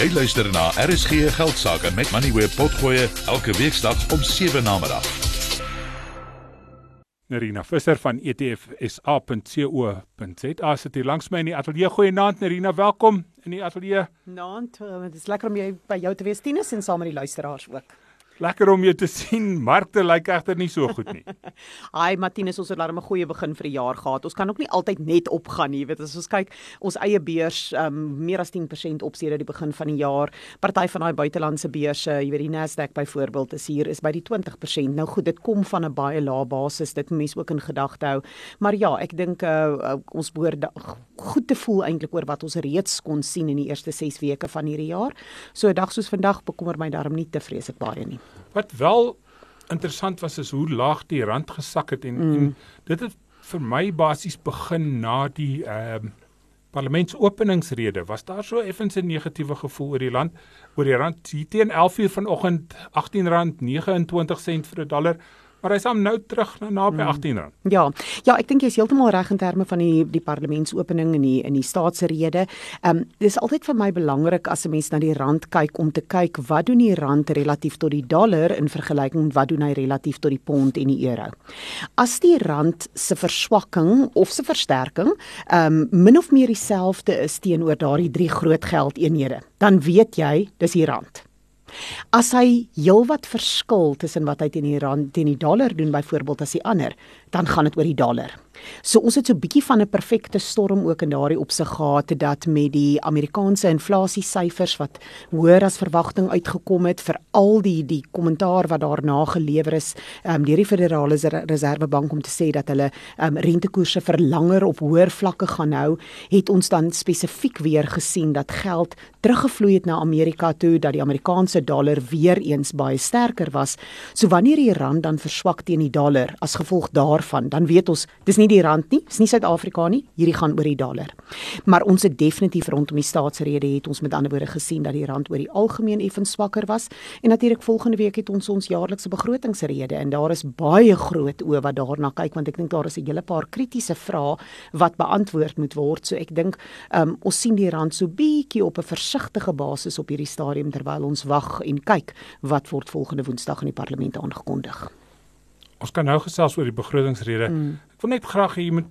Jy luister na RSG Geldsaake met Money Web Potgoe elke weeksdag om 7 na middag. Nerina Visser van etfsa.co.za sit hier langs my in die ateljee. Goeienaand Nerina, welkom in die ateljee. Naand, dit is lekker om jy by jou te wees Tinus en saam met die luisteraars ook. Lekker om jou te sien. Markte lyk egter nie so goed nie. Haai Martinus, ons het laat 'n goeie begin vir die jaar gehad. Ons kan ook nie altyd net opgaan nie. Weet as ons kyk, ons eie beurs um meer as 10% op sedert die begin van die jaar. Party van daai buitelandse beurse, jy weet die Nasdaq byvoorbeeld is hier is by die 20%. Nou goed, dit kom van 'n baie lae basis. Dit mense ook in gedagte hou. Maar ja, ek dink uh, uh, ons behoort goed te voel eintlik oor wat ons reeds kon sien in die eerste 6 weke van hierdie jaar. So 'n dag soos vandag bekommer my daarom nie te vreeslik baie nie. Wat wel interessant was is hoe laag die rand gesak het en, mm. en dit het vir my basies begin na die ehm uh, parlementsopeningsrede. Was daar so effens 'n negatiewe gevoel oor die land oor die rand hier teen 11:00 vanoggend R18.29 vir 'n dollar maar hy's hom nou terug na naby 18 rand. Mm. Ja. Ja, ek dink jy is heeltemal reg in terme van die die parlementsopening en die in die staatsrede. Ehm um, dis altyd vir my belangrik as 'n mens na die rand kyk om te kyk wat doen die rand relatief tot die dollar in vergelyking met wat doen hy relatief tot die pond en die euro. As die rand se verswakking of se versterking ehm um, min of meer dieselfde is teenoor daardie drie groot geldeenhede, dan weet jy dis die rand. As hy heelwat verskil tussen wat hy teen die rand teen die dollar doen byvoorbeeld as die ander, dan gaan dit oor die dollar. So ons het so 'n bietjie van 'n perfekte storm ook in daardie opsig gehad dat met die Amerikaanse inflasie syfers wat hoër as verwagting uitgekom het vir al die die kommentaar wat daarna gelewer is um, deur die Federale Reservebank om te sê dat hulle um, rentekoerse vir langer op hoër vlakke gaan hou, het ons dan spesifiek weer gesien dat geld teruggevloei het na Amerika toe dat die Amerikaanse dollar weer eens baie sterker was. So wanneer die rand dan verswak teen die dollar as gevolg daarvan, dan weet ons dis nie die rand nie, dis nie Suid-Afrika nie, hierdie gaan oor die dollar. Maar ons het definitief rondom die staatsrede het ons met ander woorde gesien dat die rand oor die algemeen effens swakker was en natuurlik volgende week het ons ons jaarlikse begrotingsrede en daar is baie groot oë wat daarna kyk want ek dink daar is 'n hele paar kritiese vrae wat beantwoord moet word. So ek dink um, ons sien die rand so bietjie op 'n versigtige basis op hierdie stadium terwyl ons wag en kyk wat word volgende Woensdag in die parlement aangekondig. Ons kan nou gesels oor die begrotingsrede. Mm. Ek wil net graag hê jy moet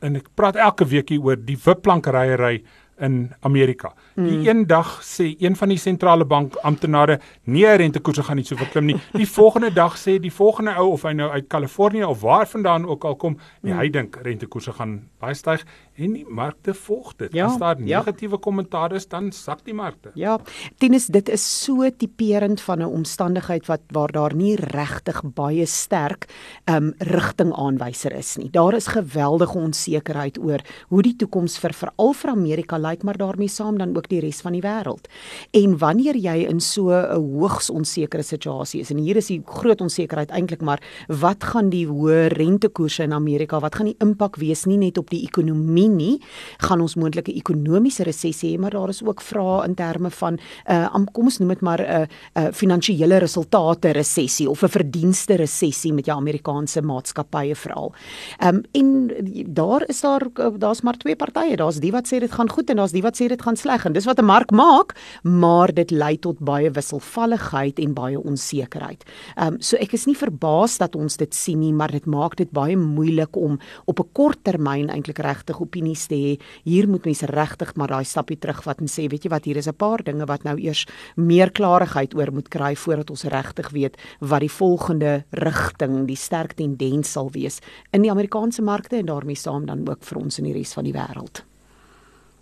en ek praat elke week hier oor die wipplankeryery in Amerika. Mm. Die een dag sê een van die sentrale bank amptenare nee rentekoerse gaan nie so verklim nie. Die volgende dag sê die volgende ou of hy nou uit Kalifornië of waar vandaan ook al kom, nee, mm. hy dink rentekoerse gaan baie styg en die markte volg dit. Ja, As daar ja. negatiewe ja. kommentaar is, dan sak die markte. Ja, Tinus, dit is so tipeerend van 'n omstandigheid wat waar daar nie regtig baie sterk ehm um, rigtingaanwyser is nie. Daar is geweldige onsekerheid oor hoe die toekoms vir veral vir Amerika lyk, maar daarmee saam dan ook die res van die wêreld. En wanneer jy in so 'n hoogs onsekere situasie is en hier is die groot onsekerheid eintlik maar wat gaan die hoë rentekoerse in Amerika, wat gaan die impak wees nie net op die ekonomie nie, gaan ons moontlik 'n ekonomiese resessie hê, maar daar is ook vrae in terme van 'n uh, kom ons noem dit maar 'n uh, uh, finansiële resultate resessie of 'n verdienste resessie met jou Amerikaanse maatskappye veral. Ehm um, en daar is daar daar's maar twee partye, daar's die wat sê dit gaan goed en daar's die wat sê dit gaan sleg en dis wat 'n mark maak, maar dit lei tot baie wisselvalligheid en baie onsekerheid. Ehm um, so ek is nie verbaas dat ons dit sien nie, maar dit maak dit baie moeilik om op 'n kort termyn eintlik regtig op opinies te hê. Hier moet mense regtig maar daai stappie terugvat en sê, weet jy wat, hier is 'n paar dinge wat nou eers meer klarigheid oor moet kry voordat ons regtig weet wat die volgende rigting, die sterk tendens sal wees in die Amerikaanse markte en daarmee saam dan ook vir ons in die res van die wêreld.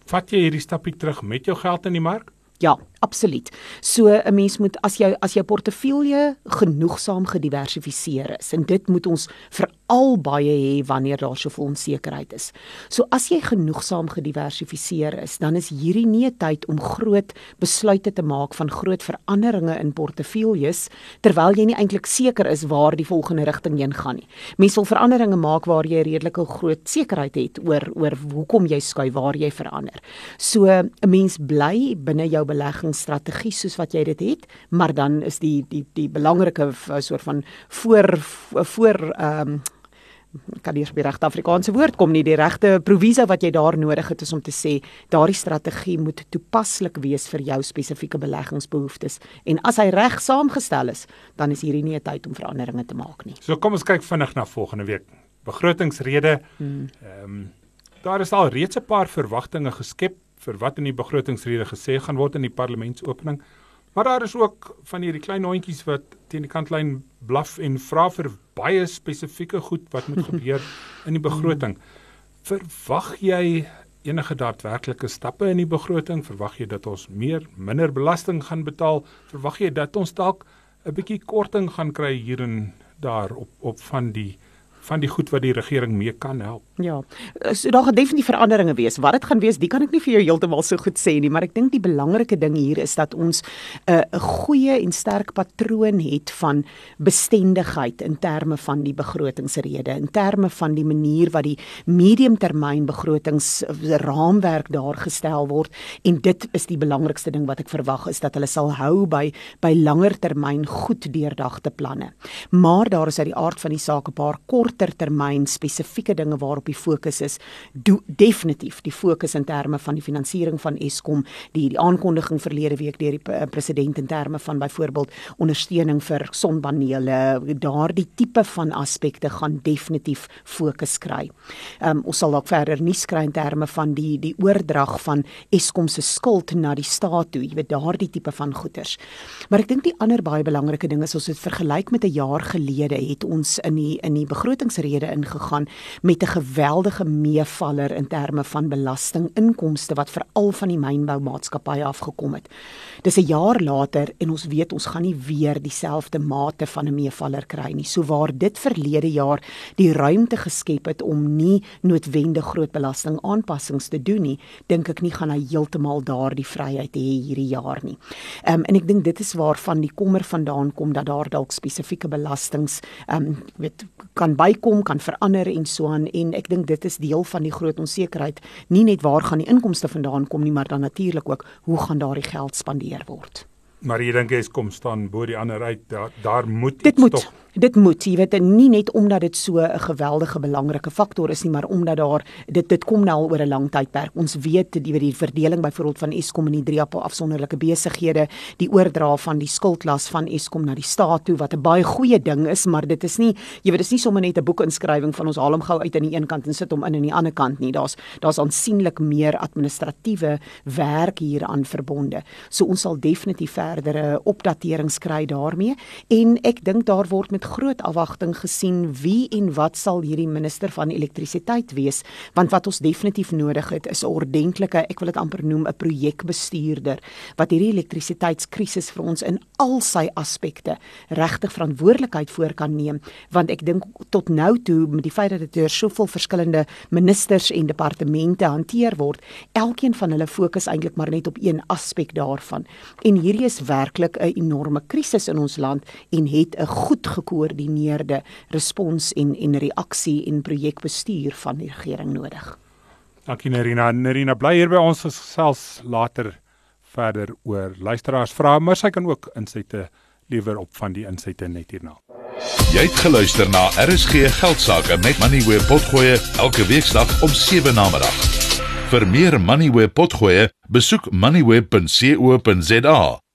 Vat jy hierdie stappie terug met jou geld in die mark? Ja, absoluut. So 'n mens moet as jy as jou portefeulje genoegsaam gediversifiseer is en dit moet ons veral baie hê wanneer daar soveel onsekerheid is. So as jy genoegsaam gediversifiseer is, dan is hierdie nie 'n tyd om groot besluite te maak van groot veranderinge in portefeuljes terwyl jy nie eintlik seker is waar die volgende rigting heen gaan nie. Mens wil veranderinge maak waar jy redelike groot sekerheid het oor oor hoekom jy skuif, waar jy verander. So 'n mens bly binne jou beleggingsstrategie soos wat jy dit het, maar dan is die die die belangrike soort van voor voor ehm um, kan nie die regte Afrikaanse woord kom nie, die regte proviso wat jy daar nodig het is om te sê daardie strategie moet toepaslik wees vir jou spesifieke beleggingsbehoeftes en as hy reg saamgestel is, dan is hierdie nie 'n tyd om veranderinge te maak nie. So kom ons kyk vinnig na volgende week. Begrotingsrede. Hmm. Ehm um, daar is al reeds 'n paar verwagtinge geskep vir wat in die begrotingsrede gesê gaan word in die parlementsopening. Maar daar is ook van hierdie klein hondjies wat teen die kantlyn blaf en vra vir baie spesifieke goed wat moet gebeur in die begroting. Verwag jy enige daadwerklike stappe in die begroting? Verwag jy dat ons meer minder belasting gaan betaal? Verwag jy dat ons dalk 'n bietjie korting gaan kry hier en daar op op van die van die goed wat die regering mee kan help. Ja. So daar gaan definitief veranderinge wees. Wat dit gaan wees, dit kan ek nie vir jou heeltemal so goed sê nie, maar ek dink die belangrike ding hier is dat ons 'n uh, 'n goeie en sterk patroon het van bestendigheid in terme van die begrotingsrede, in terme van die manier wat die mediumtermyn begrotingsraamwerk daar gestel word en dit is die belangrikste ding wat ek verwag is dat hulle sal hou by by langer termyn goed deurdagte planne. Maar daar is uit die aard van die saak 'n paar kort korter termyn spesifieke dinge waarop die fokus is, do definitief die fokus in terme van die finansiering van Eskom, die die aankondiging verlede week deur die president in terme van byvoorbeeld ondersteuning vir sonpanele, daardie tipe van aspekte gaan definitief fokus kry. Ehm um, ons sal dalk verder nuus kry in terme van die die oordrag van Eskom se skuld na die staat toe, jy weet daardie tipe van goederes. Maar ek dink die ander baie belangrike ding is ons het vergelyk met 'n jaar gelede het ons in die in die begroting begrotingsrede ingegaan met 'n geweldige meevaller in terme van belastinginkomste wat veral van die mynboumaatskappye afgekom het. Dis 'n jaar later en ons weet ons gaan nie weer dieselfde mate van 'n meevaller kry nie. So waar dit verlede jaar die ruimte geskep het om nie noodwendig groot belastingaanpassings te doen nie, dink ek nie gaan hy heeltemal daardie vryheid hê hierdie jaar nie. Ehm um, en ek dink dit is waarvan die kommer vandaan kom dat daar dalk spesifieke belastings ehm um, weet kan by bykom kan verander en so aan en ek dink dit is deel van die groot onsekerheid. Nie net waar gaan die inkomste vandaan kom nie maar dan natuurlik ook hoe gaan daardie geld spandeer word. Maar jy dink jy kom staan bo die ander uit. Daar daar moet dit moet. toch dit moet jy weet nie net omdat dit so 'n geweldige belangrike faktor is nie maar omdat daar dit dit kom nou al oor 'n lang tydperk. Ons weet die die verdeling byvoorbeeld van Eskom en die drie afsonderlike besighede die oordra van die skuldlas van Eskom na die staat toe wat 'n baie goeie ding is maar dit is nie jy weet dis nie sommer net 'n boekinskrywing van ons haal hom gou uit aan die een kant en sit hom in aan die ander kant nie. Daar's daar's aansienlik meer administratiewe werk hieraan verbonde. So ons sal definitief verdere opdaterings kry daarmee. En ek dink daar word met groot afwagting gesien wie en wat sal hierdie minister van elektrisiteit wees want wat ons definitief nodig het is 'n ordentlike ek wil dit amper noem 'n projekbestuurder wat hierdie elektrisiteitskrisis vir ons in al sy aspekte regtig verantwoordelikheid voor kan neem. Want ek dink tot nou toe met die feit dat dit deur soveel verskillende ministers en departemente hanteer word elkeen van hulle fokus eintlik maar net op een aspek daarvan. En hierdie is werklik 'n enorme krisis in ons land en het 'n goed gekoördineerde respons en en reaksie en projekbestuur van die regering nodig. Dankie Nerina. Nerina bly hier by ons gesels later verder oor luisteraars vrae, maar sy kan ook insette lewer op van die insette net hierna. Jy het geluister na RSG Geldsaake met Money where potgoe elke weeksdag om 7 na middag. Vir meer Money where potgoe, besoek moneyweb.co.za